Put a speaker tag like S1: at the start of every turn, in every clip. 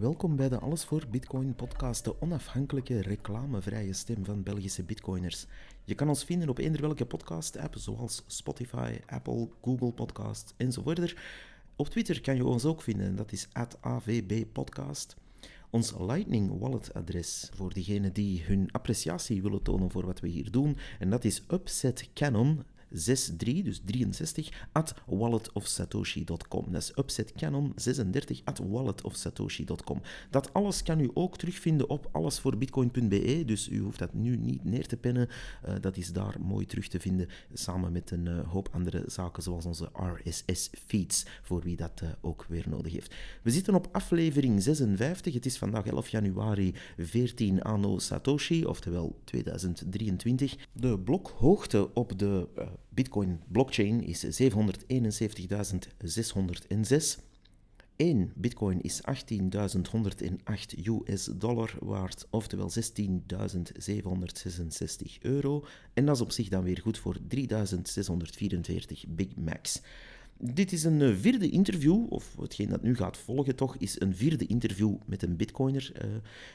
S1: Welkom bij de Alles voor Bitcoin podcast, de onafhankelijke reclamevrije stem van Belgische bitcoiners. Je kan ons vinden op eender welke podcast-app, zoals Spotify, Apple, Google Podcasts enzovoort. Op Twitter kan je ons ook vinden, dat is @avbpodcast. Ons Lightning Wallet adres voor diegenen die hun appreciatie willen tonen voor wat we hier doen, en dat is Upset Canon 63, dus 63, at walletofsatoshi.com. Dat is upsetcanon36 at walletofsatoshi.com. Dat alles kan u ook terugvinden op allesvoorbitcoin.be, dus u hoeft dat nu niet neer te pennen. Uh, dat is daar mooi terug te vinden, samen met een uh, hoop andere zaken, zoals onze RSS-feeds, voor wie dat uh, ook weer nodig heeft. We zitten op aflevering 56. Het is vandaag 11 januari 14 anno Satoshi, oftewel 2023. De blokhoogte op de Bitcoin blockchain is 771.606. 1 bitcoin is 18.108 US dollar waard, oftewel 16.766 euro. En dat is op zich dan weer goed voor 3.644 Big Macs. Dit is een eh, vierde interview, of hetgeen dat nu gaat volgen toch, is een vierde interview met een bitcoiner. Uh,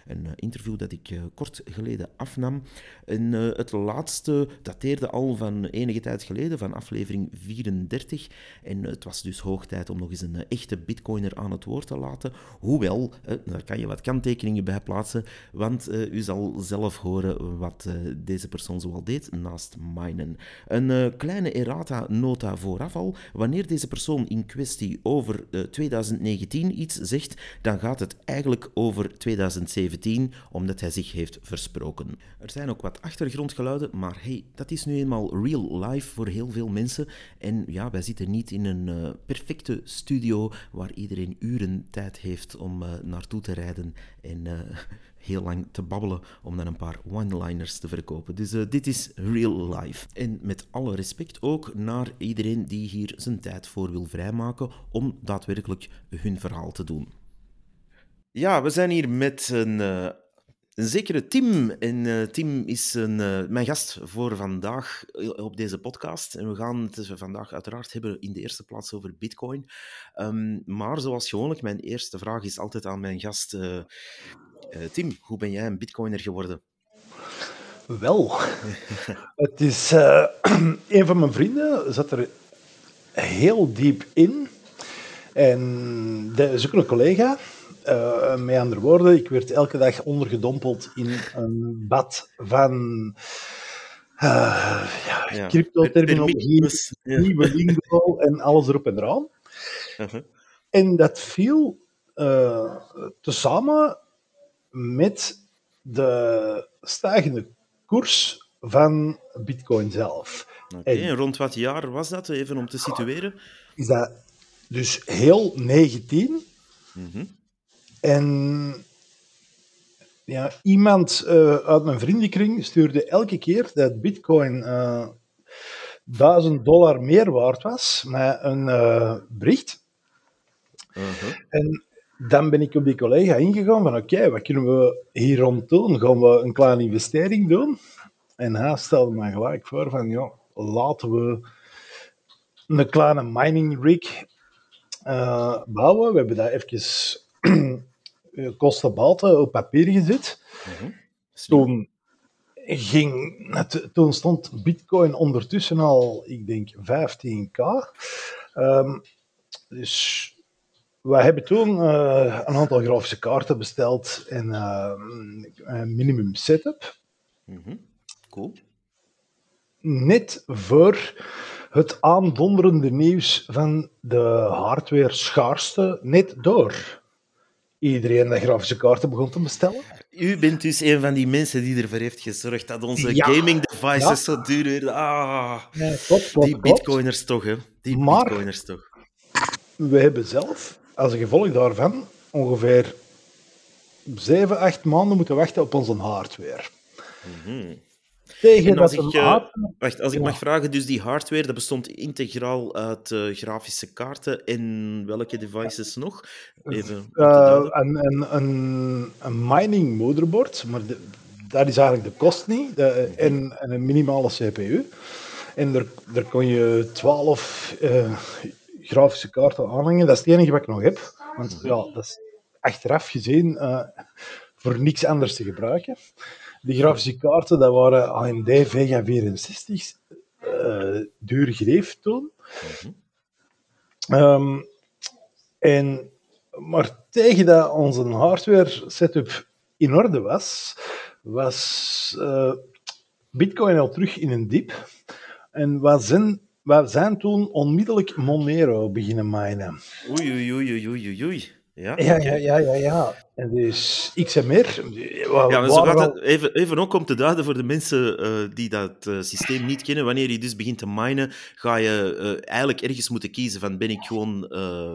S1: een uh, interview dat ik kort geleden afnam. En het laatste dateerde al van enige tijd geleden, van aflevering 34. En het was dus hoog tijd om nog eens een echte bitcoiner aan het woord te laten. Hoewel, daar kan je wat kanttekeningen bij plaatsen, want u zal zelf horen wat deze persoon zoal deed naast minen. Een kleine errata-nota vooraf al. Wanneer deze persoon in kwestie over uh, 2019 iets zegt, dan gaat het eigenlijk over 2017, omdat hij zich heeft versproken. Er zijn ook wat achtergrondgeluiden, maar hey, dat is nu eenmaal real life voor heel veel mensen. En ja, wij zitten niet in een uh, perfecte studio waar iedereen uren tijd heeft om uh, naartoe te rijden en heel lang te babbelen om dan een paar one-liners te verkopen. Dus uh, dit is real life. En met alle respect ook naar iedereen die hier zijn tijd voor wil vrijmaken om daadwerkelijk hun verhaal te doen. Ja, we zijn hier met een, uh, een zekere Tim. En uh, Tim is een, mijn gast voor vandaag op deze podcast. En we gaan het vandaag uiteraard hebben in de eerste plaats over Bitcoin. Um, maar zoals gewoonlijk, mijn eerste vraag is altijd aan mijn gast. Uh, Tim, hoe ben jij een bitcoiner geworden?
S2: Wel, het is uh, een van mijn vrienden zat er heel diep in. En dat is ook een collega. Uh, met andere woorden, ik werd elke dag ondergedompeld in een bad van uh, ja, crypto-terminologie, ja. nieuwe lingo en alles erop en eraan. Uh -huh. En dat viel tezamen met de stijgende koers van Bitcoin zelf.
S1: Oké, okay, en rond wat jaar was dat, even om te situeren?
S2: Is dat dus heel 19. Mm -hmm. En ja, iemand uh, uit mijn vriendenkring stuurde elke keer dat Bitcoin uh, 1000 dollar meer waard was, met een uh, bericht. -huh. En dan ben ik op die collega ingegaan van oké, okay, wat kunnen we hier rond doen? Gaan we een kleine investering doen? En hij stelde mij gelijk voor van ja, laten we een kleine mining rig uh, bouwen. We hebben daar even kostenbaten op papier gezet. Mm -hmm. Toen, ging het, toen stond bitcoin ondertussen al, ik denk, 15k. Um, dus wij hebben toen uh, een aantal grafische kaarten besteld en uh, een minimum setup.
S1: Mm -hmm. Cool.
S2: Net voor het aandonderende nieuws van de hardware schaarste, net door iedereen de grafische kaarten begon te bestellen.
S1: U bent dus een van die mensen die ervoor heeft gezorgd dat onze ja. gaming devices ja. zo duur werden. Ah,
S2: ja, klopt, klopt,
S1: die bitcoiners toch, hè? Die
S2: maar,
S1: bitcoiners toch.
S2: We hebben zelf als gevolg daarvan ongeveer 7, 8 maanden moeten wachten op onze hardware.
S1: Mm -hmm. Tegen als dat ik, uh, hardware... wacht, als ik mag vragen, dus die hardware dat bestond integraal uit uh, grafische kaarten en welke devices nog?
S2: Even uh, een, een, een, een, mining motherboard, maar de, dat is eigenlijk de kost niet, de, en, en, een minimale CPU. En daar, daar kon je 12 grafische kaarten aanhangen. Dat is het enige wat ik nog heb. Want ja, dat is achteraf gezien uh, voor niks anders te gebruiken. Die grafische kaarten, dat waren AMD Vega 64, uh, duur greef toen. um, en, maar tegen dat onze hardware setup in orde was, was uh, Bitcoin al terug in een diep. En we zijn, we zijn toen onmiddellijk Monero beginnen minen.
S1: Oei, oei, oei, oei, oei.
S2: Ja, ja, ja, ja, ja, ja. En dus XMR.
S1: Ja, zo gaat het, even, even ook om te duiden voor de mensen uh, die dat uh, systeem niet kennen. Wanneer je dus begint te minen, ga je uh, eigenlijk ergens moeten kiezen van ben ik gewoon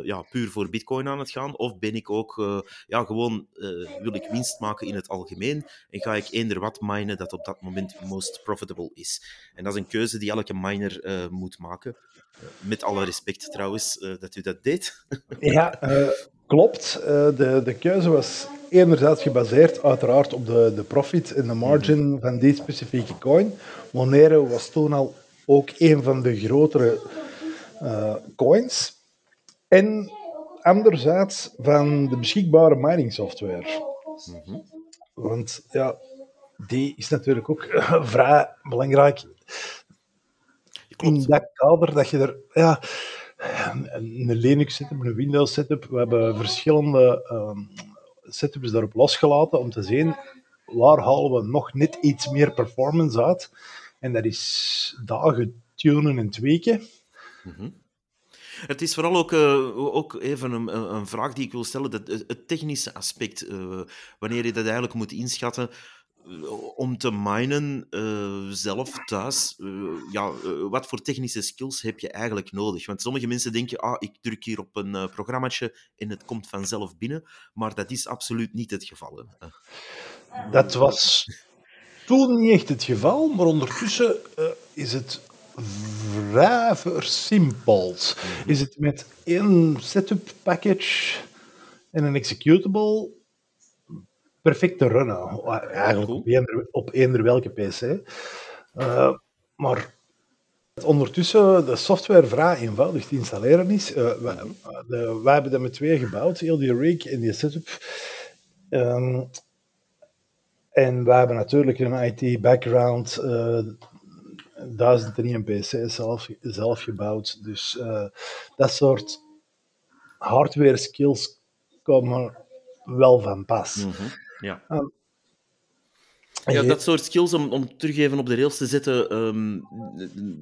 S1: ja, puur voor bitcoin aan het gaan of ben ik ook ja, gewoon wil ik winst maken in het algemeen en ga ik eender wat minen dat op dat moment most profitable is. En dat is een keuze die elke miner moet maken. Met alle respect trouwens dat u dat deed.
S2: Ja, Klopt, eh, de, de keuze was enerzijds gebaseerd uiteraard op de, de profit en de margin van die specifieke coin. Monero was toen al ook een van de grotere uh, coins. En anderzijds van de beschikbare mining software. Mm Want ja, die is natuurlijk ook vrij belangrijk. In dat kader dat je er... Ja, een Linux setup, een Windows setup. We hebben verschillende um, setups daarop losgelaten om te zien waar halen we nog net iets meer performance uit. En dat is dagen tunen en tweaken. Mm
S1: Het is vooral ook, uh, ook even een, een, vraag die ik wil stellen. Het, het technische aspect, uh, wanneer je dat eigenlijk moet inschatten. Eh, om te minen uh, zelf thuis, uh, ja, wat voor technische skills heb je eigenlijk nodig? Want sommige mensen denken, ah, ik druk hier op een programmaatje en het komt vanzelf binnen, maar dat is absoluut niet het geval. Hè?
S2: Dat was toen niet echt het geval, maar ondertussen is het vrij versimpeld. Mhm. Is het met één setup package en een executable perfect te runnen. Eigenlijk op, eender, op eender welke PC. Uh, maar ondertussen de software vrij eenvoudig te installeren is. Uh, wij, de, wij, hebben dat met twee gebouwd, heel die rig en die setup. Um, en wij hebben natuurlijk een IT-background, uh, duizend en PC zelf, zelf gebouwd. Dus dat soort hardware skills komen wel van pas. Mm -hmm.
S1: Ja. Um, ja, dat soort skills, om, om terug even op de rails te zetten, um,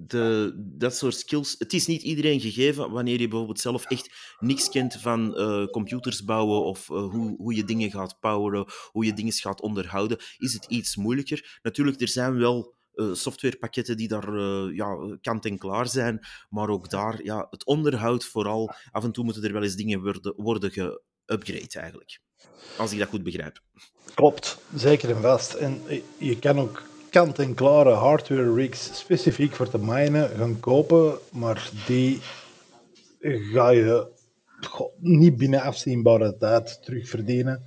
S1: de, dat soort skills, het is niet iedereen gegeven wanneer je bijvoorbeeld zelf echt niks kent van uh, computers bouwen of uh, hoe, hoe je dingen gaat poweren, hoe je dingen gaat onderhouden, is het iets moeilijker. Natuurlijk, er zijn wel uh, softwarepakketten die daar ja, kant en klaar zijn, maar ook daar, ja, het onderhoud vooral, af en toe moeten er wel eens dingen worden, worden geupgrade eigenlijk. Als ik dat goed begrijp.
S2: Klopt, zeker en vast. En je kan ook kant-en-klare hardware rigs specifiek voor te minen gaan kopen, maar die ga je niet binnen afzienbare tijd terugverdienen.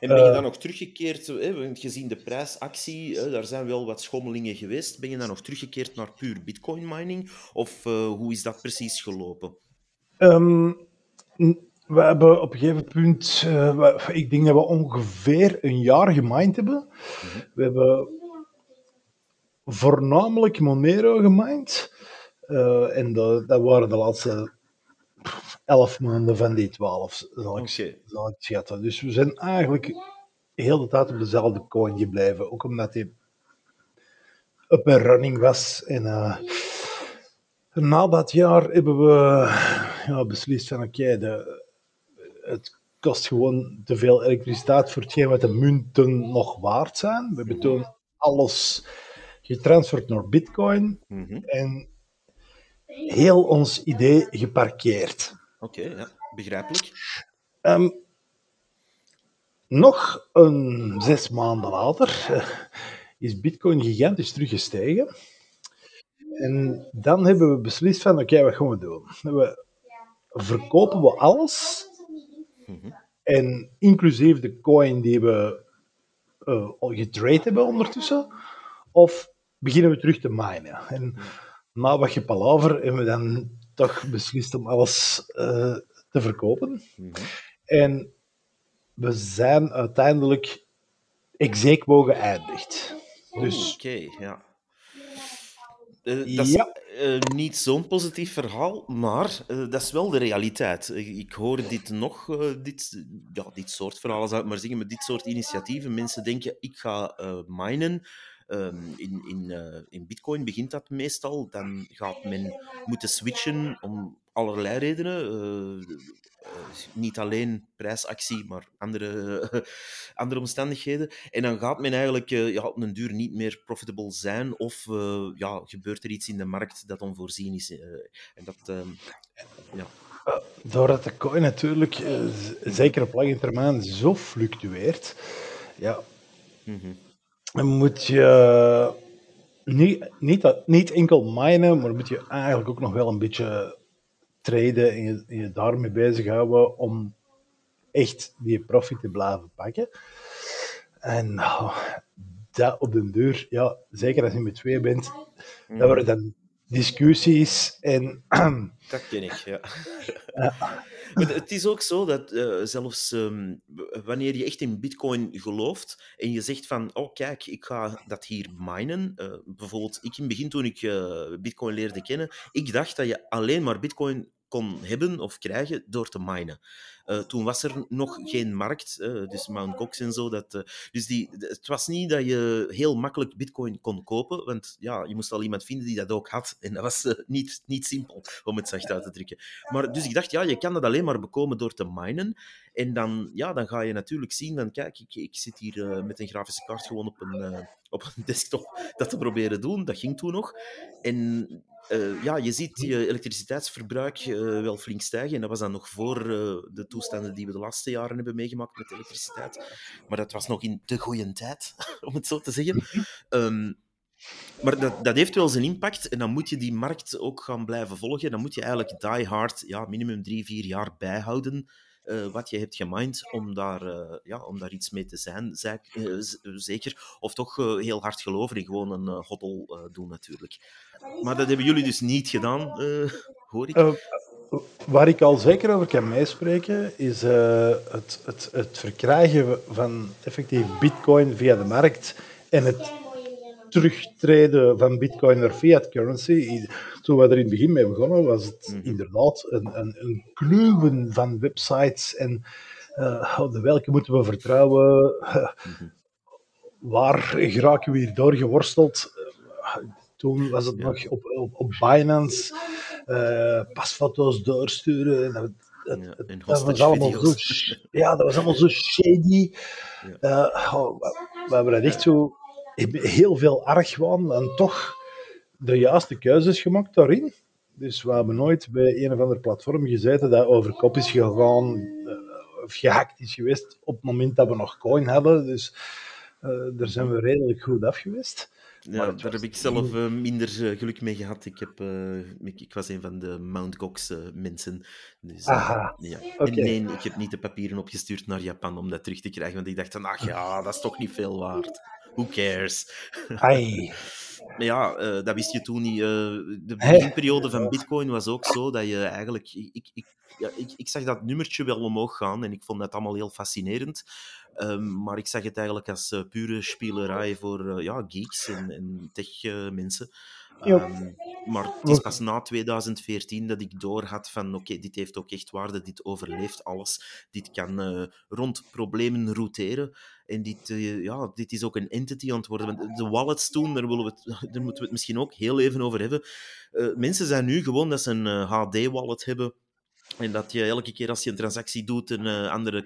S1: En ben je dan nog teruggekeerd, hè, gezien de prijsactie, hè, daar zijn wel wat schommelingen geweest, ben je dan nog teruggekeerd naar puur bitcoin mining? Of uh, hoe is dat precies gelopen?
S2: Um, we hebben op een gegeven punt, uh, ik denk dat we ongeveer een jaar gemined hebben. We hebben voornamelijk Monero gemined. Uh, en dat, dat waren de laatste elf maanden van die twaalf, zal, ik, zal ik schatten. Dus we zijn eigenlijk heel de tijd op dezelfde coin gebleven. Ook omdat hij up en running was. En uh, na dat jaar hebben we ja, beslist van oké, okay, het kost gewoon te veel elektriciteit voor hetgeen wat de munten nog waard zijn. We hebben toen alles getransferd naar bitcoin mhm. en heel ons idee geparkeerd.
S1: Oké, ja, begrijpelijk.
S2: Um, nog een zes maanden later uh, is bitcoin gigantisch teruggestegen. En dan hebben we beslist van, oké, wat gaan we doen? We verkopen we alles en inclusief de coin die we uh, al getrade hebben ondertussen, of beginnen we terug te minen. En na wat je palaver hebben we dan toch beslist om alles uh, te verkopen. En we zijn uiteindelijk exeek mogen eindigd. Dus...
S1: Oké, ja. Uh, dat is ja. Uh, niet zo'n positief verhaal, maar uh, dat is wel de realiteit. ik hoor dit nog, dit, ja, dit soort verhalen zou ik maar zeggen, met dit soort initiatieven. Mensen denken, ik ga minen. Um, in, in, in Bitcoin begint dat meestal. Dan gaat men moeten switchen om allerlei redenen. Eh, niet alleen prijsactie, maar andere, andere omstandigheden. En dan gaat men eigenlijk uh, ja, op een duur niet meer profitable zijn of uh, ja, gebeurt er iets in de markt dat onvoorzien is. en dat, ehm, ja.
S2: Doordat de coin natuurlijk, zeker op lange termijn, zo fluctueert, ja, mm -hmm. Moet je niet, niet, niet enkel minen, maar moet je eigenlijk ook nog wel een beetje traden en je, je daarmee bezighouden om echt die profit te blijven pakken. En nou, dat op den deur, ja, zeker als je met twee bent, mm. dat worden dan discussies en...
S1: Dat ken ik, ja. Het is ook zo dat uh, zelfs um, wanneer je echt in Bitcoin gelooft en je zegt van, oh kijk, ik ga dat hier minen. Uh, bijvoorbeeld, ik in het begin toen ik uh, Bitcoin leerde kennen, ik dacht dat je alleen maar Bitcoin kon hebben of krijgen door te minen. Uh, toen was er nog geen markt, uh, dus Mt. Gox en zo. Dat, uh, dus die, het was niet dat je heel makkelijk bitcoin kon kopen, want ja, je moest al iemand vinden die dat ook had. En dat was niet, niet simpel, om het zacht uit te drukken. Maar, dus ik dacht, ja, je kan dat alleen maar bekomen door te minen. En dan, ja, dan ga je natuurlijk zien van, kijk, ik, ik zit hier met een grafische kaart gewoon op een, op een desktop dat te proberen doen. Dat ging toen nog. En uh, ja, je ziet je elektriciteitsverbruik uh, wel flink stijgen. En dat was dan nog voor uh, de toestanden die we de laatste jaren hebben meegemaakt met elektriciteit. Maar dat was nog in de goede tijd, om het zo te zeggen. Um, maar dat, dat heeft wel zijn impact. En dan moet je die markt ook gaan blijven volgen. Dan moet je eigenlijk die hard ja, minimum drie, vier jaar bijhouden. Uh, wat je hebt gemined om daar, uh, ja, om daar iets mee te zijn, uh, zeker. Of toch heel hard geloven en gewoon een hoddel doen, natuurlijk. Maar dat hebben jullie dus niet gedaan, hoor ik.
S2: waar ik al zeker over kan meespreken, is het, het, het verkrijgen van effectief bitcoin via de markt en het terugtreden van bitcoin naar fiat currency. Toen we er in het begin mee begonnen, was het mhm. inderdaad een, een, een kluwen van websites en uh, de welke moeten we vertrouwen? Mhm. Waar geraken we hier doorgeworsteld? toen was het nog op, op, op Binance, uh, pasfoto's doorsturen. Dat,
S1: dat, dat was allemaal
S2: zo, ja, dat was allemaal zo shady. Ja. Oh, we hebben dat echt zo heel veel argwaan en toch de juiste keuzes gemaakt daarin. Dus we hebben nooit bij een of ander platform gezeten dat over kop is gegaan uh, of gehackt is geweest op het moment dat we nog coin hadden. Dus uh, daar zijn we redelijk goed af geweest.
S1: Ja, daar heb ik zelf uh, minder geluk mee gehad. Ik, heb, ik, ik, was een van de Mount Gox mensen. Dus,
S2: Aha,
S1: ja. Okay. En nee, ik heb niet de papieren opgestuurd naar Japan om dat terug te krijgen, want ik dacht dan, ach ja, dat is toch niet veel waard who cares?
S2: Ai.
S1: ja, uh, dat wist je toen niet. Uh, de beginperiode van Bitcoin was ook zo dat je eigenlijk. Ik, ik, ja, ik, ik zag dat nummertje wel omhoog gaan en ik vond dat allemaal heel fascinerend. Um, maar ik zag het eigenlijk als uh, pure spelerij voor ja, geeks en, en tech-mensen. Um, maar het is pas na 2014 dat ik doorhad van oké, dit heeft ook echt waarde, dit overleeft alles, dit kan uh, rond problemen routeren. En dit, uh, ja, dit is ook een entity aan het worden. De wallets toen, daar, willen we het, daar moeten we het misschien ook heel even over hebben. Uh, mensen zijn nu gewoon dat ze een HD-wallet hebben en dat je elke keer als je een transactie doet een, uh, andere,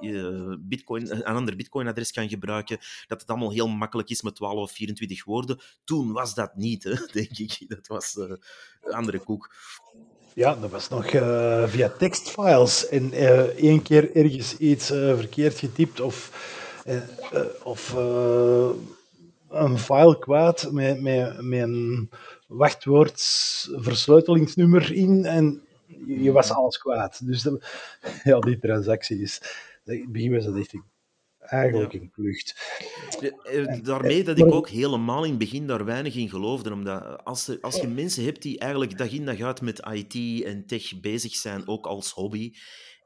S1: uh, bitcoin, een ander bitcoin-adres kan gebruiken, dat het allemaal heel makkelijk is met 12 of 24 woorden. Toen was dat niet, hè, denk ik. Dat was een andere koek.
S2: Ja, dat was nog via tekstfiles. En één keer ergens iets verkeerd getypt of, of een file kwijt met, met, met een wachtwoordversleutelingsnummer in en je was alles kwijt. Dus ja, die transactie is... In het begin was dat echt eigenlijk een vlucht.
S1: Eh, daarmee dat ik ook helemaal in het begin daar weinig in geloofde. Omdat als, als je mensen hebt die eigenlijk dag in dag uit met IT en tech bezig zijn, ook als hobby,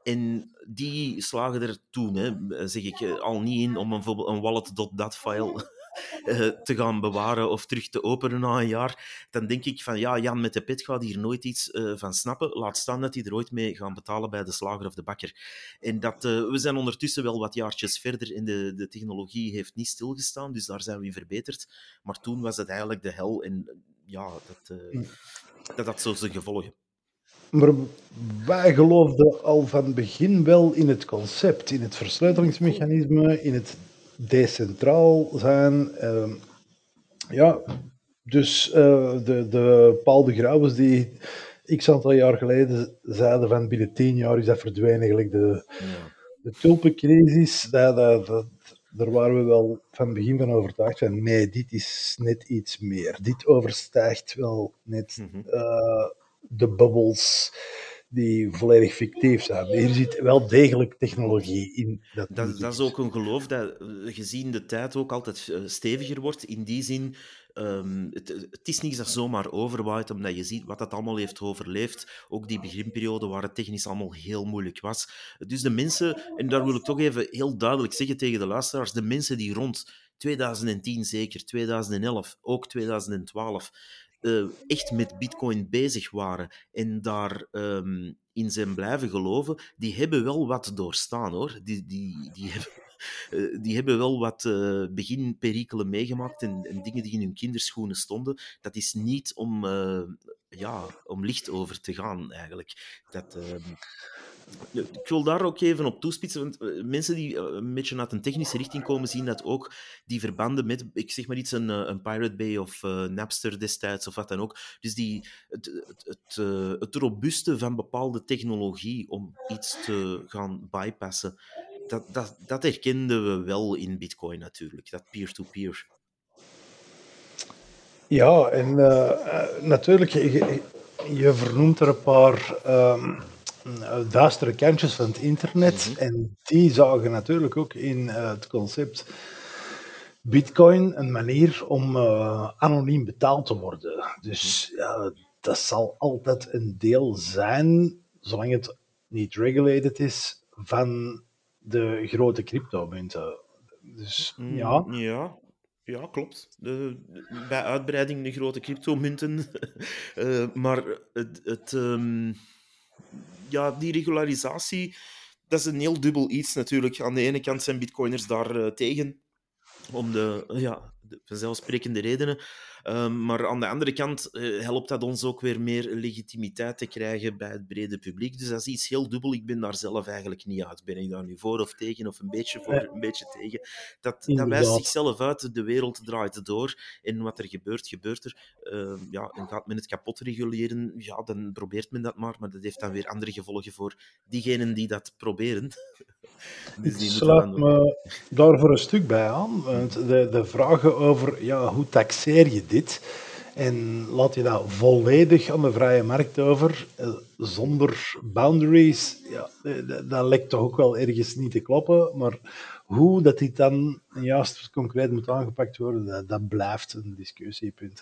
S1: En die slagen er toen, hè, zeg ik, al niet in om bijvoorbeeld een wallet.dat-file uh, te gaan bewaren of terug te openen na een jaar, dan denk ik van ja, Jan met de pet gaat hier nooit iets uh, van snappen. Laat staan dat hij er ooit mee gaan betalen bij de slager of de bakker. En dat, uh, we zijn ondertussen wel wat jaartjes verder en de, de technologie heeft niet stilgestaan, dus daar zijn we in verbeterd. Maar toen was het eigenlijk de hel en ja, dat, dat had zo zijn gevolgen.
S2: Maar wij geloofden al van begin wel in het concept, in het versleutelingsmechanisme, in het decentraal zijn. Uh, ja, dus uh, de, de Paul de Grauwens die x aantal jaar geleden zeiden van binnen tien jaar is dat verdwenen, eigenlijk de, ja. de tulpencrisis, dat, dat, dat, daar waren we wel van het begin van overtuigd van nee, dit is net iets meer. Dit overstijgt wel net mm -hmm. uh, de bubbels die volledig fictief zijn. Hier zit wel degelijk technologie in.
S1: Dat, dat, dat is ook een geloof dat gezien de tijd ook altijd steviger wordt. In die zin, um, het, het, is niets dat zomaar overwaait, omdat je ziet wat dat allemaal heeft overleefd. Ook die beginperiode waar het technisch allemaal heel moeilijk was. Dus de mensen, en daar wil ik toch even heel duidelijk zeggen tegen de luisteraars, de mensen die rond 2010 zeker, 2011, ook 2012 uh, echt met Bitcoin bezig waren en daar um, in zijn blijven geloven, die hebben wel wat doorstaan hoor. Die, die, die, hebben, uh, die hebben wel wat uh, beginperikelen meegemaakt en, en, dingen die in hun kinderschoenen stonden. Dat is niet om, ja, om licht over te gaan eigenlijk. Dat, ehm, ik wil daar ook even op toespitsen, want eh, mensen die eh, een beetje uit een technische richting komen, zien dat ook die verbanden met, ik zeg maar iets, een, eh, een Pirate Bay of Napster destijds of wat dan ook. Dus die, het, het, het, het robuuste van bepaalde technologie om iets te gaan bypassen, dat, dat, dat herkenden we wel in Bitcoin natuurlijk, dat peer-to-peer. -peer.
S2: Ja, en natuurlijk, je, vernoemt er een paar. Um duistere kantjes van het internet. Mm -hmm. En die zagen natuurlijk ook in uh, het concept Bitcoin een manier om uh, anoniem betaald te worden. Dus ja, dat zal altijd een deel zijn, zolang het niet regulated is, van de grote cryptomunten. Dus ja.
S1: Ja, ja, klopt. De, bij uitbreiding de grote cryptomunten. uh, maar het, het um, ja, die regularisatie, dat is een heel dubbel iets natuurlijk. Aan de ene kant zijn bitcoiners daar uh, tegen, om de, ja, de vanzelfsprekende redenen. Um, maar aan de andere kant uh, helpt dat ons ook weer meer legitimiteit te krijgen bij het brede publiek. Dus dat is iets heel dubbel. Ik ben daar zelf eigenlijk niet uit. Ben ik daar nu voor of tegen, of een beetje voor, een beetje tegen? Dat, dat wijst zichzelf uit. De wereld draait door. En wat er gebeurt, gebeurt er. Uh, ja, en gaat men het kapot reguleren, ja, dan probeert men dat maar. Maar dat heeft dan weer andere gevolgen voor diegenen die dat proberen.
S2: dus die sluit me daar voor een stuk bij aan. Want de, de vragen over ja, hoe taxeer je dit? En laat je dat volledig aan de vrije markt over, eh, zonder boundaries, ja, dat lijkt toch ook wel ergens niet te kloppen. Maar hoe dat dit dan juist concreet moet aangepakt worden, dat, blijft een discussiepunt.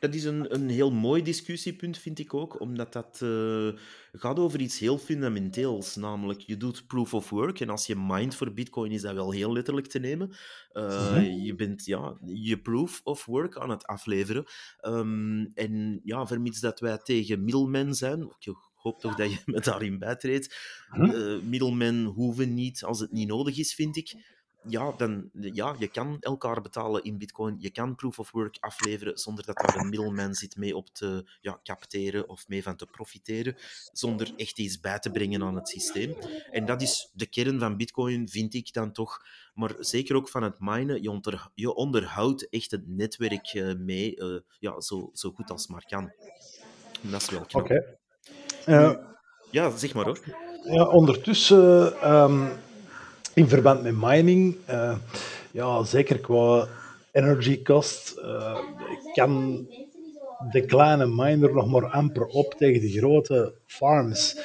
S1: Dat is een, een heel mooi discussiepunt, vind ik ook, omdat dat uh, gaat over iets heel fundamenteels. Namelijk, je doet proof of work. En als je mindt voor Bitcoin, is dat wel heel letterlijk te nemen. Uh, mm-hmm. Je bent ja, je proof of work aan het afleveren. Um, en ja, vermits dat wij tegen middelmen zijn, ik hoop toch dat je me daarin bijtreedt. Mm-hmm. Uh, middelmen hoeven niet als het niet nodig is, vind ik ja, dan, ja, je kan elkaar betalen in bitcoin. Je kan proof of work afleveren zonder dat daar een middelman zit mee op te ja, capteren of mee van te profiteren, zonder echt iets bij te brengen aan het systeem. En dat is de kern van bitcoin, vind ik dan toch. Maar zeker ook van het minen, je, onder, je onderhoudt echt het netwerk uh, mee, uh, ja, zo, zo goed als maar kan. En dat is wel knap.
S2: Okay.
S1: Uh, ja, zeg maar hoor.
S2: Ja, ondertussen... Um in verband met mining, uh, ja, zeker qua energy cost, uh, kan de kleine miner nog maar amper op tegen de grote farms. Mm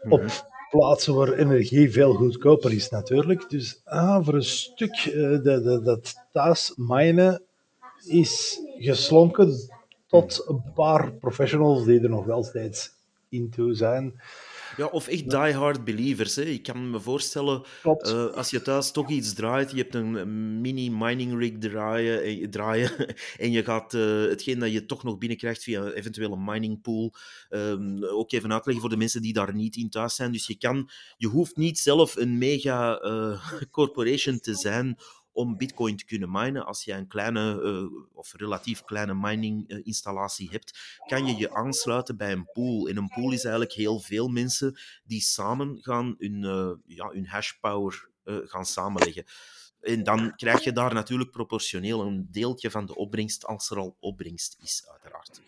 S2: -hmm. Op plaatsen waar energie veel goedkoper is natuurlijk. Dus ah, voor een stuk uh, de, de, dat thuis minen is geslonken tot een paar professionals die er nog wel steeds into zijn.
S1: Ja, of echt die-hard believers. Hè. Ik kan me voorstellen, uh, als je thuis toch iets draait, je hebt een mini mining rig draaien, en je, draaien, en je gaat uh, hetgeen dat je toch nog binnenkrijgt via eventueel een mining pool, um, ook even uitleggen voor de mensen die daar niet in thuis zijn. Dus je, kan, je hoeft niet zelf een mega uh, corporation te zijn om Bitcoin te kunnen minen. Als je een kleine uh, of relatief kleine mining-installatie hebt, kan je je aansluiten bij een pool. En een pool is eigenlijk heel veel mensen die samen gaan hun, uh, ja, hun hashpower gaan samenleggen. En dan krijg je daar natuurlijk proportioneel een deeltje van de opbrengst, als er al opbrengst is, uiteraard.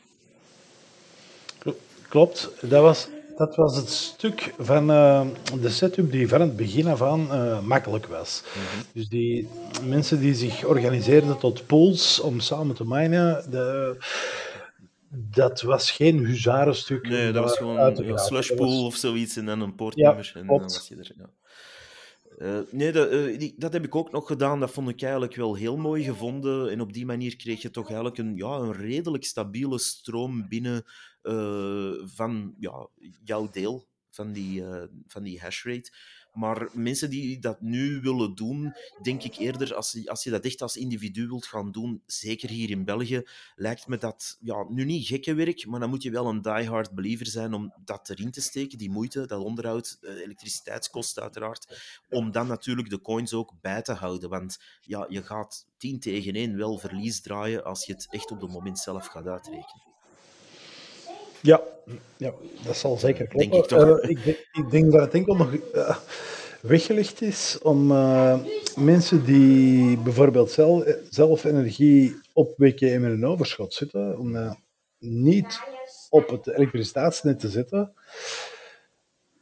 S2: Klopt, dat was dat was het stuk van uh, de setup die van het begin af aan uh, makkelijk was. Mm -hmm. Dus die mensen die zich organiseerden tot pools om samen te minen, de, dat was geen huzarenstuk.
S1: Nee, dat was gewoon een slushpool was... of zoiets en dan een poortnummer. Ja, en dan was je er. Ja. Uh, nee, dat, uh, die, dat heb ik ook nog gedaan. Dat vond ik eigenlijk wel heel mooi gevonden. En op die manier kreeg je toch eigenlijk een, ja, een redelijk stabiele stroom binnen van ja, jouw deel van die, van die hashrate. Maar mensen die dat nu willen doen, denk ik eerder, als je, als je dat echt als individu wilt gaan doen, zeker hier in België, lijkt me dat ja, nu niet gekke werk, maar dan moet je wel een diehard believer zijn om dat erin te steken, die moeite, dat onderhoud, elektriciteitskosten uiteraard, om dan natuurlijk de coins ook bij te houden. Want ja, je gaat 10 tegen 1 wel verlies draaien als je het echt op het moment zelf gaat uitrekenen.
S2: Ja, ja, dat zal zeker kloppen. Denk ik, toch? Uh, ik, denk, ik, denk, dat het enkel nog uh, weggelegd is om uh, mensen die bijvoorbeeld zelf, zelf energie opwekken en met een overschot zitten, om niet op het elektriciteitsnet te zetten,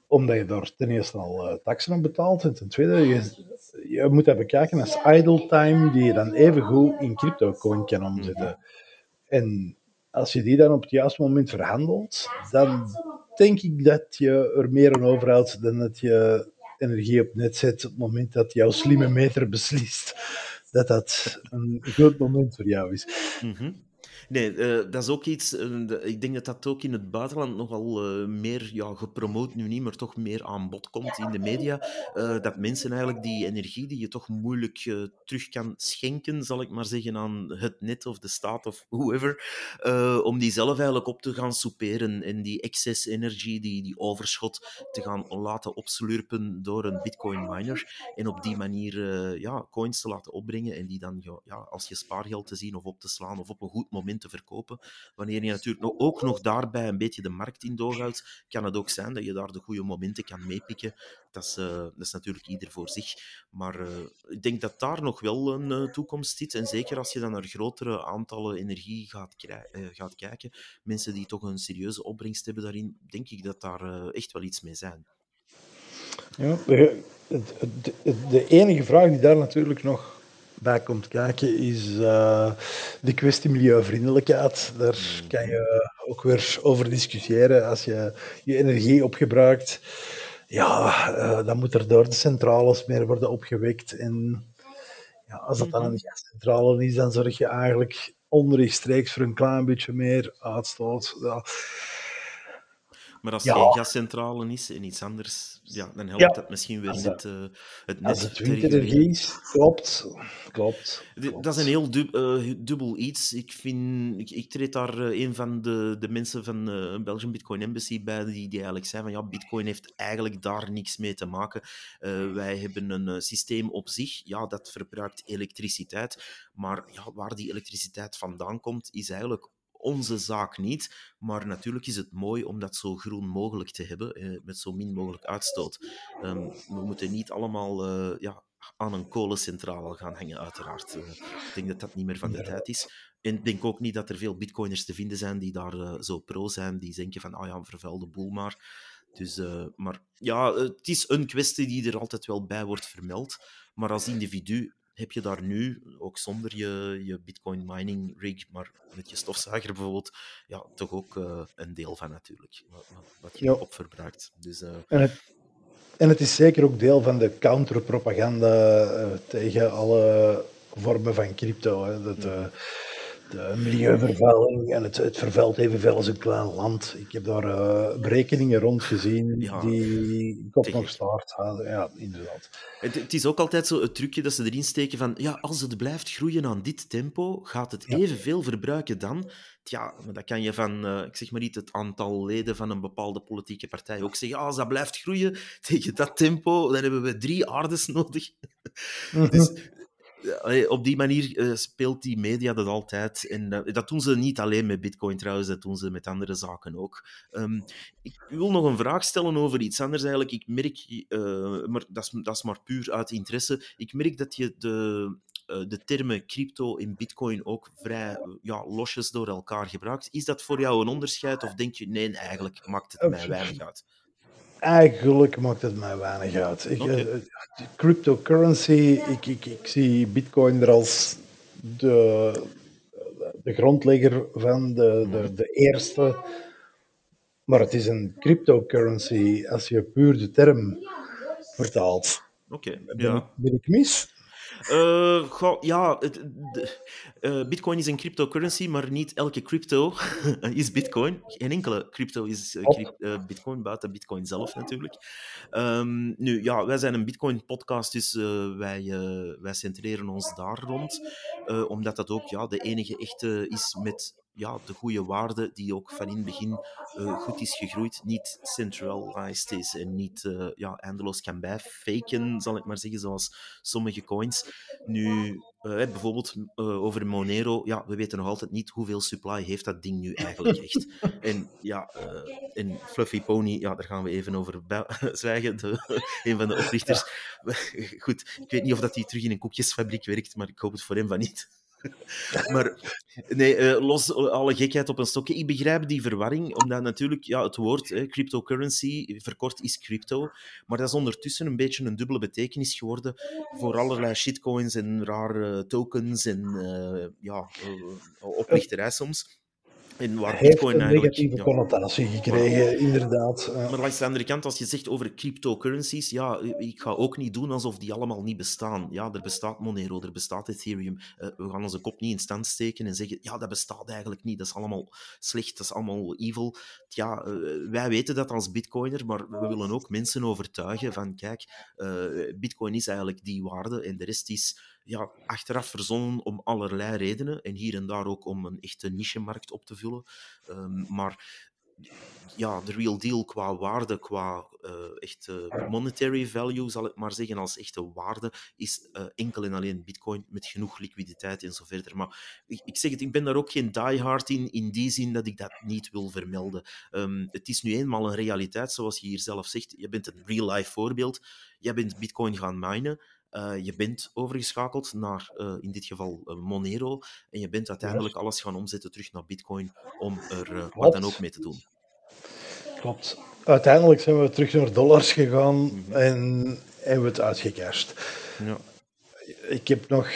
S2: omdat je daar ten eerste al taxen op betaalt en ten tweede, je, je moet dat bekijken als idle time die je dan even goed in crypto coin kan omzetten. En als je die dan op het juiste moment verhandelt, dan denk ik dat je er meer aan overhoudt dan dat je energie op net zet op het moment dat jouw slimme meter beslist dat dat een goed moment voor jou is.
S1: -hmm. Nee, uh, dat is ook iets. Uh, ik denk dat dat ook in het buitenland nogal uh, meer ja, gepromoot, nu niet, maar toch meer aan bod komt in de media. dat mensen eigenlijk die energie die je toch moeilijk terug kan schenken, zal ik maar zeggen, aan het net of de staat of whoever, om die zelf eigenlijk op te gaan soeperen en die excess energie, die, die overschot, te gaan laten opslurpen door een bitcoin miner. En op die manier ja, coins te laten opbrengen en die dan ja, als je spaargeld te zien of op te slaan of op een goed moment te verkopen. Wanneer je natuurlijk ook nog daarbij een beetje de markt in doorhoudt, kan het ook zijn dat je daar de goede momenten kan meepikken. Dat is, uh, dat is natuurlijk ieder voor zich. Maar uh, ik denk dat daar nog wel een uh, toekomst zit. En zeker als je dan naar grotere aantallen energie gaat, gaat kijken, mensen die toch een serieuze opbrengst hebben daarin, denk ik dat daar echt wel iets mee zijn.
S2: Ja, de enige vraag die daar natuurlijk nog bij komt kijken, is uh, de kwestie milieuvriendelijkheid. Daar kan je ook weer over discussiëren. Als je je energie opgebruikt, ja, uh, dan moet er door de centrales meer worden opgewekt. En ja, als dat dan mm-hmm. een gascentrale is, dan zorg je eigenlijk onrechtstreeks voor een klein beetje meer uitstoot. Ja.
S1: Maar als er geen gascentrale is en iets anders, ja, dan helpt dat misschien weer niet uh, het net.
S2: Als het windenergie is, klopt. klopt,
S1: klopt. Dat is een heel dub, uh, dubbel iets. Ik, vind, ik, ik treed daar uh, een van de, de mensen van Belgian Bitcoin Embassy bij, die, die eigenlijk zei van ja, Bitcoin heeft eigenlijk daar niks mee te maken. wij hebben een systeem op zich, ja, dat verbruikt elektriciteit. Maar ja, waar die elektriciteit vandaan komt, is eigenlijk onze zaak niet. Maar natuurlijk is het mooi om dat zo groen mogelijk te hebben, eh, met zo min mogelijk uitstoot. Um, we moeten niet allemaal uh, ja, aan een kolencentrale gaan hangen, uiteraard. Uh, ik denk dat dat niet meer van de tijd is. En ik denk ook niet dat er veel bitcoiners te vinden zijn die daar uh, zo pro zijn, die denken van, ah ja, vervuil de boel maar. Dus, maar ja, het is een kwestie die er altijd wel bij wordt vermeld. Maar als individu heb je daar nu, ook zonder je, je bitcoin mining rig, maar met je stofzuiger bijvoorbeeld, ja, toch ook uh, een deel van natuurlijk, wat, wat je ja. opverbruikt. Dus, uh...
S2: en, het, en het is zeker ook deel van de counterpropaganda uh, tegen alle vormen van crypto. Hè. Dat, de milieuvervuiling en het, het vervuilt evenveel als een klein land. Ik heb daar uh, berekeningen rond gezien ja, die kop nog staart hadden. Ja, inderdaad.
S1: Het, het, is ook altijd zo het trucje dat ze erin steken van ja, als het blijft groeien aan dit tempo, gaat het evenveel verbruiken dan. Ja, maar dat kan je van, uh, ik zeg maar niet het aantal leden van een bepaalde politieke partij ook zeggen. als dat blijft groeien tegen dat tempo, dan hebben we drie aardes nodig. dus op die manier uh, speelt die media dat altijd. En uh, dat doen ze niet alleen met Bitcoin trouwens, dat doen ze met andere zaken ook. Um, ik wil nog een vraag stellen over iets anders eigenlijk. Ik merk, uh, maar dat is, dat is maar puur uit interesse. Ik merk dat je de, de termen crypto en bitcoin ook vrij ja, losjes door elkaar gebruikt. Is dat voor jou een onderscheid of denk je, nee, eigenlijk maakt het mij weinig uit?
S2: Eigenlijk maakt het mij weinig uit. Ik, okay. uh, cryptocurrency, ik, ik, ik zie Bitcoin er als de, de grondlegger van, de, de, de eerste. Maar het is een cryptocurrency als je puur de term vertaalt.
S1: Oké,
S2: okay, ja. ben ik mis?
S1: Uh, ja, het, uh, Bitcoin is een cryptocurrency, maar niet elke crypto is Bitcoin. Geen enkele crypto is uh, Bitcoin, buiten Bitcoin zelf natuurlijk. Um, nu, ja, wij zijn een Bitcoin-podcast, dus wij, wij centreren ons daar rond. omdat dat ook ja, de enige echte is met ja, de goede waarde die ook van in het begin uh, goed is gegroeid, niet centralized is en niet uh, ja, eindeloos kan bijfaken, zal ik maar zeggen, zoals sommige coins. Nu, uh, bijvoorbeeld over Monero, ja, we weten nog altijd niet hoeveel supply heeft dat ding nu eigenlijk echt. en ja, en Fluffy Pony, ja, daar gaan we even over zwijgen, de, een van de oprichters. Goed, ik weet niet of dat hij terug in een koekjesfabriek werkt, maar ik hoop het voor hem van niet. maar nee, uh, los alle gekheid op een stokje. Ik begrijp die verwarring, omdat natuurlijk ja, het woord eh, cryptocurrency verkort is crypto, maar dat is ondertussen een beetje een dubbele betekenis geworden voor allerlei shitcoins en rare tokens en uh, ja, oplichterij soms.
S2: En waar heeft Bitcoin een negatieve connotatie gekregen, inderdaad.
S1: Maar langs de andere kant, als je zegt over cryptocurrencies, ja, ik ga ook niet doen alsof die allemaal niet bestaan. Ja, er bestaat Monero, er bestaat Ethereum. Uh, we gaan onze kop niet in stand steken en zeggen, ja, dat bestaat eigenlijk niet, dat is allemaal slecht, dat is allemaal evil. Ja, uh, wij weten dat als bitcoiner, maar we willen ook mensen overtuigen van, kijk, uh, bitcoin is eigenlijk die waarde en de rest is ja, achteraf verzonnen om allerlei redenen. En hier en daar ook om een echte niche-markt op te vullen. Um, maar ja, de real deal qua waarde, qua uh, echte monetary value, zal ik maar zeggen, als echte waarde, is uh, enkel en alleen bitcoin met genoeg liquiditeit en zo verder. Maar ik, zeg het, ik ben daar ook geen diehard in, in die zin dat ik dat niet wil vermelden. Um, het is nu eenmaal een realiteit, zoals je hier zelf zegt. Je bent een real-life voorbeeld. Jij bent bitcoin gaan minen. Uh, je bent overgeschakeld naar, uh, in dit geval, uh, Monero. En je bent uiteindelijk alles gaan omzetten terug naar Bitcoin om er wat dan ook mee te doen.
S2: Klopt. Uiteindelijk zijn we terug naar dollars gegaan mm -hmm. en hebben we het uitgecashed. Ja. Ik heb nog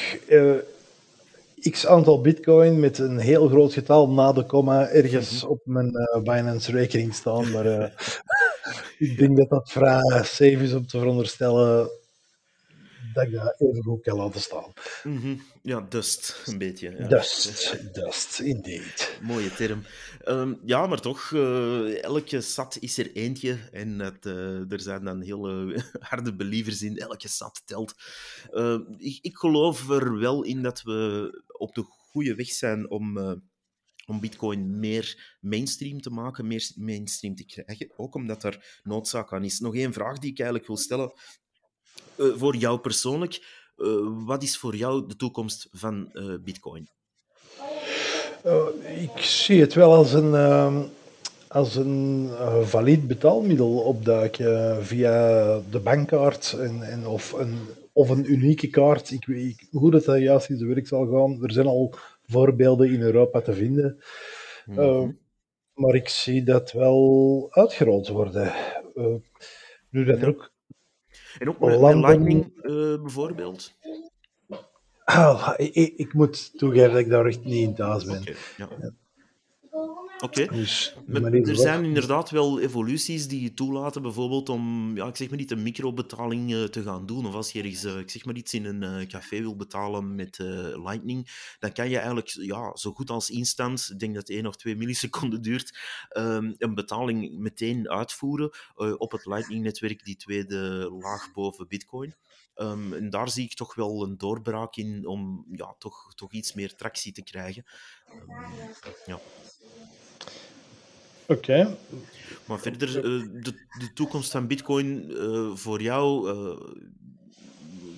S2: x aantal bitcoin met een heel groot getal na de komma ergens mm -hmm. op mijn Binance rekening staan. Maar ik denk dat dat vrij safe is om te veronderstellen dat ik dat even goed kan laten staan.
S1: Mm -hmm. Ja, dust, een beetje. Ja.
S2: Dust, dust, indeed.
S1: Mooie term. Um, ja, maar toch, uh, elke sat is er eentje. En het, uh, er zijn dan hele harde believers in. Elke sat telt. Uh, ik, ik geloof er wel in dat we op de goede weg zijn om om Bitcoin meer mainstream te maken, meer mainstream te krijgen. Ook omdat er noodzaak aan is. Nog één vraag die ik eigenlijk wil stellen. Uh, voor jou persoonlijk, uh, wat is voor jou de toekomst van uh, Bitcoin?
S2: ik zie het wel als een, ehm, als een valide betaalmiddel opduiken via de bankkaart en, en of, een, of een unieke kaart. Ik weet hoe dat juist in zijn werk zal gaan. Er zijn al voorbeelden in Europa te vinden. Mm -hmm. maar ik zie dat wel uitgerold worden. nu dat er ook
S1: en ook met. Lightning uh, bijvoorbeeld?
S2: Ah, ik, ik, moet toegeven dat ik daar echt niet in thuis ben. Okay, ja.
S1: Oké. Dus, er zijn inderdaad wel evoluties die je toelaten, bijvoorbeeld om, ja, ik zeg maar niet, een microbetaling uh, te gaan doen. Of als je ergens, uh, ik zeg maar iets, in een uh, café wil betalen met Lightning, dan kan je eigenlijk ja, zo goed als instant, ik denk dat het 1 of 2 milliseconden duurt, um, een betaling meteen uitvoeren op het Lightning-netwerk, die tweede laag boven Bitcoin. Um, en daar zie ik toch wel een doorbraak in om ja, toch, toch iets meer tractie te krijgen. Um, ja.
S2: Oké.
S1: Maar verder, uh, de, de toekomst van Bitcoin uh, voor jou, uh,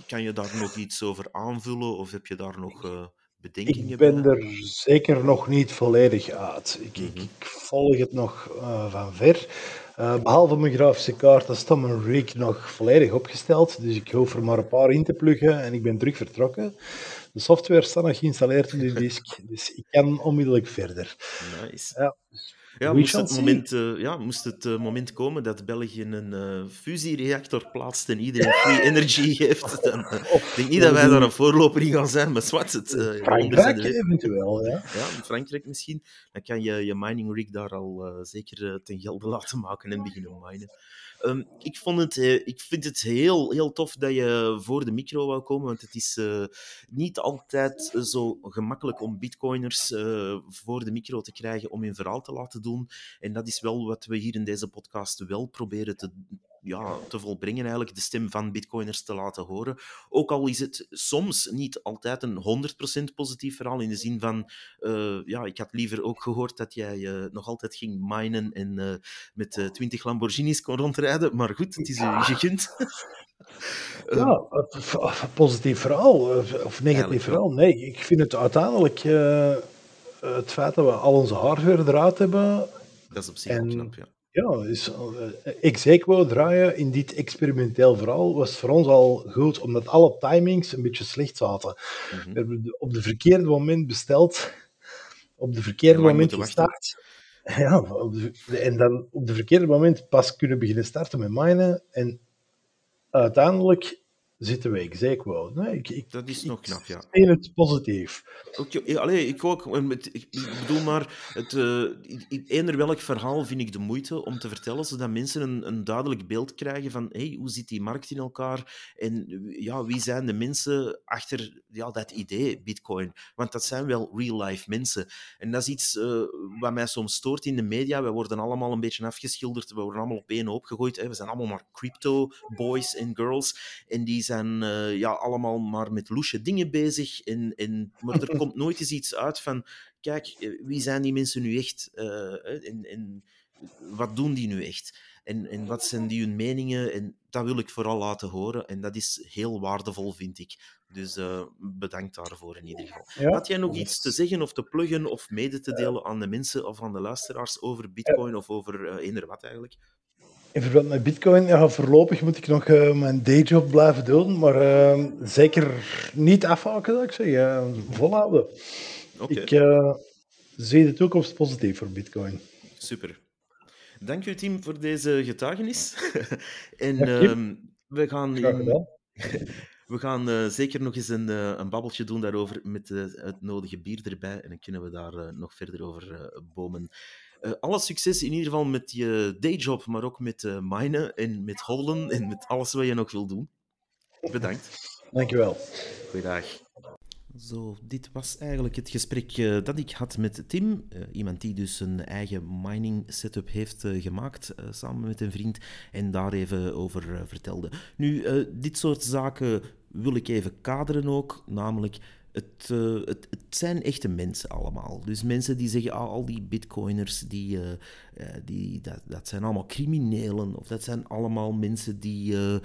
S1: kan je daar nog iets over aanvullen of heb je daar nog bedenkingen
S2: Ik ben er zeker nog niet volledig uit. Ik, mm -hmm. ik, ik volg het nog van ver. behalve mijn grafische kaart, dan staat mijn rig nog volledig opgesteld. Dus ik hoef er maar een paar in te pluggen en ik ben terug vertrokken. De software staat nog geïnstalleerd op de disk, dus ik kan onmiddellijk verder.
S1: Nice. Ja, dus ja, moest het, moment, uh, ja, moest het uh, moment komen dat België een uh, fusiereactor plaatst en iedereen free energy geeft, dan ik denk niet dat wij daar een voorloper in gaan zijn, maar zwart het.
S2: Frankrijk eventueel, ja.
S1: Ja, in Frankrijk misschien. Dan kan je je mining rig daar al zeker ten gelde laten maken en beginnen minen. Um, ik, vond het, uh, ik vind het heel, heel tof dat je voor de micro wou komen, want het is uh, niet altijd zo gemakkelijk om bitcoiners uh, voor de micro te krijgen om hun verhaal te laten doen. En dat is wel wat we hier in deze podcast wel proberen te, ja, te volbrengen, eigenlijk de stem van bitcoiners te laten horen. Ook al is het soms niet altijd een 100% positief verhaal, in de zin van, uh, ja, ik had liever ook gehoord dat jij uh, nog altijd ging minen en uh, met 20 Lamborghinis kon rondrijden, maar goed, het is je gegund.
S2: ja, positief verhaal, of negatief verhaal. Nee, ik vind het uiteindelijk het feit dat we al onze hardware eruit hebben.
S1: Dat is op zich en, knap, ja
S2: ja, dus, Exequo draaien in dit experimenteel verhaal was voor ons al goed, omdat alle timings een beetje slecht zaten. We hebben op de verkeerde moment besteld, op de verkeerde moment gestart. Ja, op de, en dan op de verkeerde moment pas kunnen beginnen starten met minen. En uiteindelijk zitten wij Exequo. Nee, ik, ik,
S1: dat is nog knap, ja.
S2: Ik het positief.
S1: Okay, allee, ik ook. Ik bedoel maar, het, uh, eender welk verhaal vind ik de moeite om te vertellen, zodat mensen een, een duidelijk beeld krijgen van hey, hoe zit die markt in elkaar en ja, wie zijn de mensen achter ja, dat idee Bitcoin. Want dat zijn wel real-life mensen. En dat is iets uh, wat mij soms stoort in de media. We worden allemaal een beetje afgeschilderd, we worden allemaal op één hoop gegooid. Hè. We zijn allemaal maar crypto boys en girls. En die zijn uh, ja, allemaal maar met loesje dingen bezig. En, en, maar er komt nooit eens iets uit van, kijk, eh, wie zijn die mensen nu echt? Uh, en, en wat doen die nu echt? En, en wat zijn die hun meningen? En dat wil ik vooral laten horen. En dat is heel waardevol, vind ik. Dus uh, bedankt daarvoor in ieder geval. Ja, Had jij nog iets te zeggen of te pluggen of mede te delen aan de mensen of aan de luisteraars over Bitcoin of over uh, eender wat eigenlijk?
S2: In verband met Bitcoin, ja, voorlopig moet ik nog uh, mijn dayjob blijven doen, maar uh, zeker niet afhaken, zou ik zeggen. volhouden. Okay. Ik uh, zie de toekomst positief voor Bitcoin.
S1: Super. Dank u, team, voor deze getuigenis. en ehm, we gaan. In... We gaan zeker nog eens een, een babbeltje doen daarover met het nodige bier erbij. En dan kunnen we daar nog verder over bomen. Uh, alle succes in ieder geval met je dayjob, maar ook met uh, minen en met hollen en met alles wat je nog wil doen. Bedankt.
S2: Dankjewel.
S1: Goeiedag. Zo, dit was eigenlijk het gesprek uh, dat ik had met Tim. Uh, iemand die dus een eigen mining setup heeft uh, gemaakt samen met een vriend en daar even over vertelde. Nu, dit soort zaken wil ik even kaderen ook, namelijk het, uh, het, het, zijn echte mensen allemaal. Dus mensen die zeggen, ah, al die bitcoiners, die, uh, die, dat, dat zijn allemaal criminelen. Of dat zijn allemaal mensen die uh,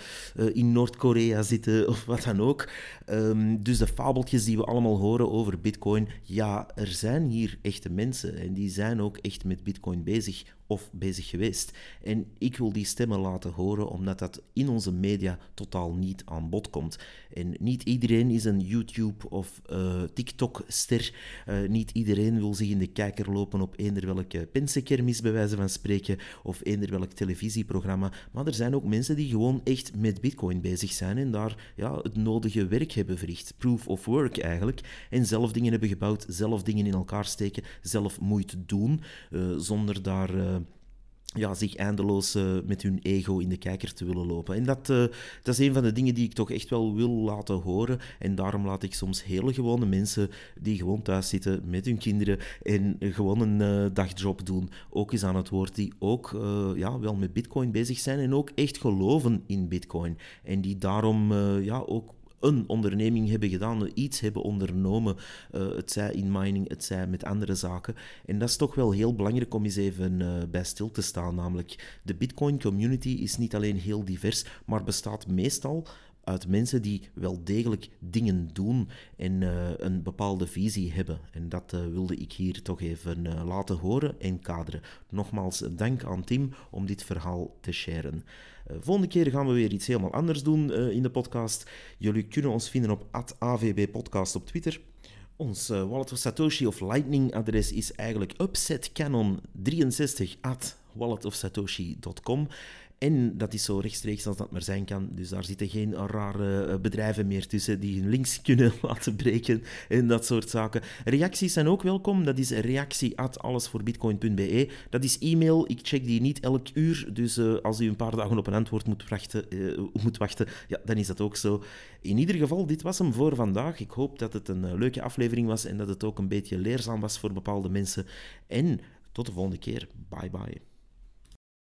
S1: in Noord-Korea zitten, of wat dan ook. Um, dus de fabeltjes die we allemaal horen over bitcoin, ja, er zijn hier echte mensen. En die zijn ook echt met bitcoin bezig of bezig geweest. En ik wil die stemmen laten horen, omdat dat in onze media totaal niet aan bod komt. En niet iedereen is een YouTube- of TikTok-ster. Niet iedereen wil zich in de kijker lopen op eender welke pensenkermis, bij wijze van spreken, of eender welk televisieprogramma. Maar er zijn ook mensen die gewoon echt met Bitcoin bezig zijn en daar ja, het nodige werk hebben verricht. Proof of work eigenlijk. En zelf dingen hebben gebouwd, zelf dingen in elkaar steken, zelf moeite doen, uh, zonder daar ja, zich eindeloos uh, met hun ego in de kijker te willen lopen. En dat, uh, dat is een van de dingen die ik toch echt wel wil laten horen. En daarom laat ik soms hele gewone mensen die gewoon thuis zitten met hun kinderen en gewoon een uh, dagjob doen, ook eens aan het woord, die ook ja, wel met bitcoin bezig zijn en ook echt geloven in bitcoin. En die daarom ja, ook een onderneming hebben gedaan, iets hebben ondernomen, uh, het zij in mining, het zij met andere zaken. En dat is toch wel heel belangrijk om eens even uh, bij stil te staan. Namelijk, de Bitcoin community is niet alleen heel divers, maar bestaat meestal uit mensen die wel degelijk dingen doen en uh, een bepaalde visie hebben. En dat uh, wilde ik hier toch even uh, laten horen en kaderen. Nogmaals, dank aan Tim om dit verhaal te sharen. volgende keer gaan we weer iets helemaal anders doen in de podcast. Jullie kunnen ons vinden op AVB Podcast op Twitter. Ons Wallet of Satoshi of Lightning adres is eigenlijk upsetcanon63 at walletofsatoshi.com. En dat is zo rechtstreeks als dat maar zijn kan. Dus daar zitten geen rare eh, bedrijven meer tussen die hun links kunnen laten breken en dat soort zaken. Reacties zijn ook welkom. Dat is reactie@allesvoorbitcoin.be. Dat is e-mail. Ik check die niet elk uur. Dus uh, als u een paar dagen op een antwoord moet wachten, uh, moet wachten, ja, dan is dat ook zo. In ieder geval, dit was hem voor vandaag. Ik hoop dat het een leuke aflevering was en dat het ook een beetje leerzaam was voor bepaalde mensen. En tot de volgende keer. Bye bye.